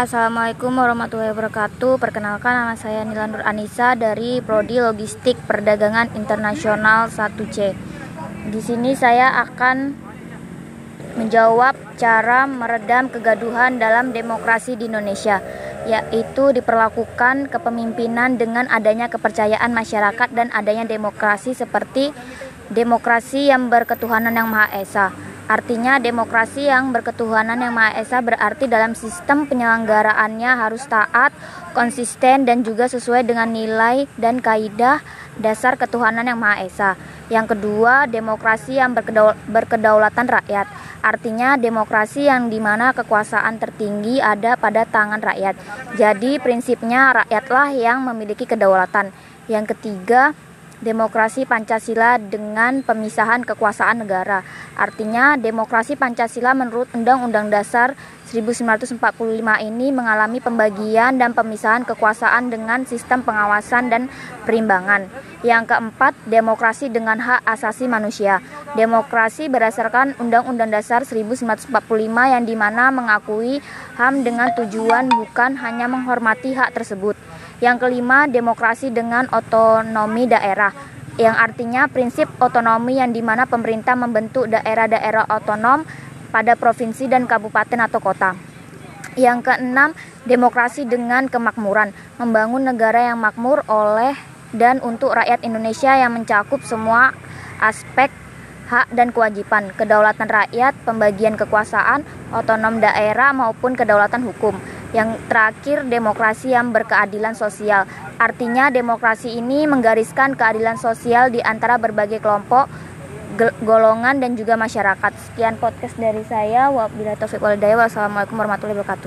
Assalamualaikum warahmatullahi wabarakatuh. Perkenalkan nama saya Nila Nur Anissa dari Prodi Logistik Perdagangan Internasional 1C. Di sini saya akan menjawab cara meredam kegaduhan dalam demokrasi di Indonesia, yaitu diperlakukan kepemimpinan dengan adanya kepercayaan masyarakat dan adanya demokrasi seperti demokrasi yang berketuhanan yang Maha Esa Artinya demokrasi yang berketuhanan yang Maha Esa berarti dalam sistem penyelenggaraannya harus taat, konsisten dan juga sesuai dengan nilai dan kaidah dasar ketuhanan yang Maha Esa. Yang kedua, demokrasi yang berkedaulatan rakyat. Artinya demokrasi yang di mana kekuasaan tertinggi ada pada tangan rakyat. Jadi prinsipnya rakyatlah yang memiliki kedaulatan. Yang ketiga, demokrasi Pancasila dengan pemisahan kekuasaan negara. Artinya, demokrasi Pancasila menurut Undang-Undang Dasar 1945 ini mengalami pembagian dan pemisahan kekuasaan dengan sistem pengawasan dan perimbangan. Yang keempat, demokrasi dengan hak asasi manusia. Demokrasi berdasarkan Undang-Undang Dasar 1945 yang di mana mengakui HAM dengan tujuan bukan hanya menghormati hak tersebut. Yang kelima, demokrasi dengan otonomi daerah yang artinya prinsip otonomi yang di mana pemerintah membentuk daerah-daerah otonom pada provinsi dan kabupaten atau kota. Yang keenam, demokrasi dengan kemakmuran, membangun negara yang makmur oleh dan untuk rakyat Indonesia yang mencakup semua aspek hak dan kewajiban, kedaulatan rakyat, pembagian kekuasaan, otonom daerah maupun kedaulatan hukum. Yang terakhir, demokrasi yang berkeadilan sosial. Artinya, demokrasi ini menggariskan keadilan sosial di antara berbagai kelompok, golongan, dan juga masyarakat. Sekian podcast dari saya. Wabillahi taufiq walhidayah. Wassalamualaikum warahmatullahi wabarakatuh.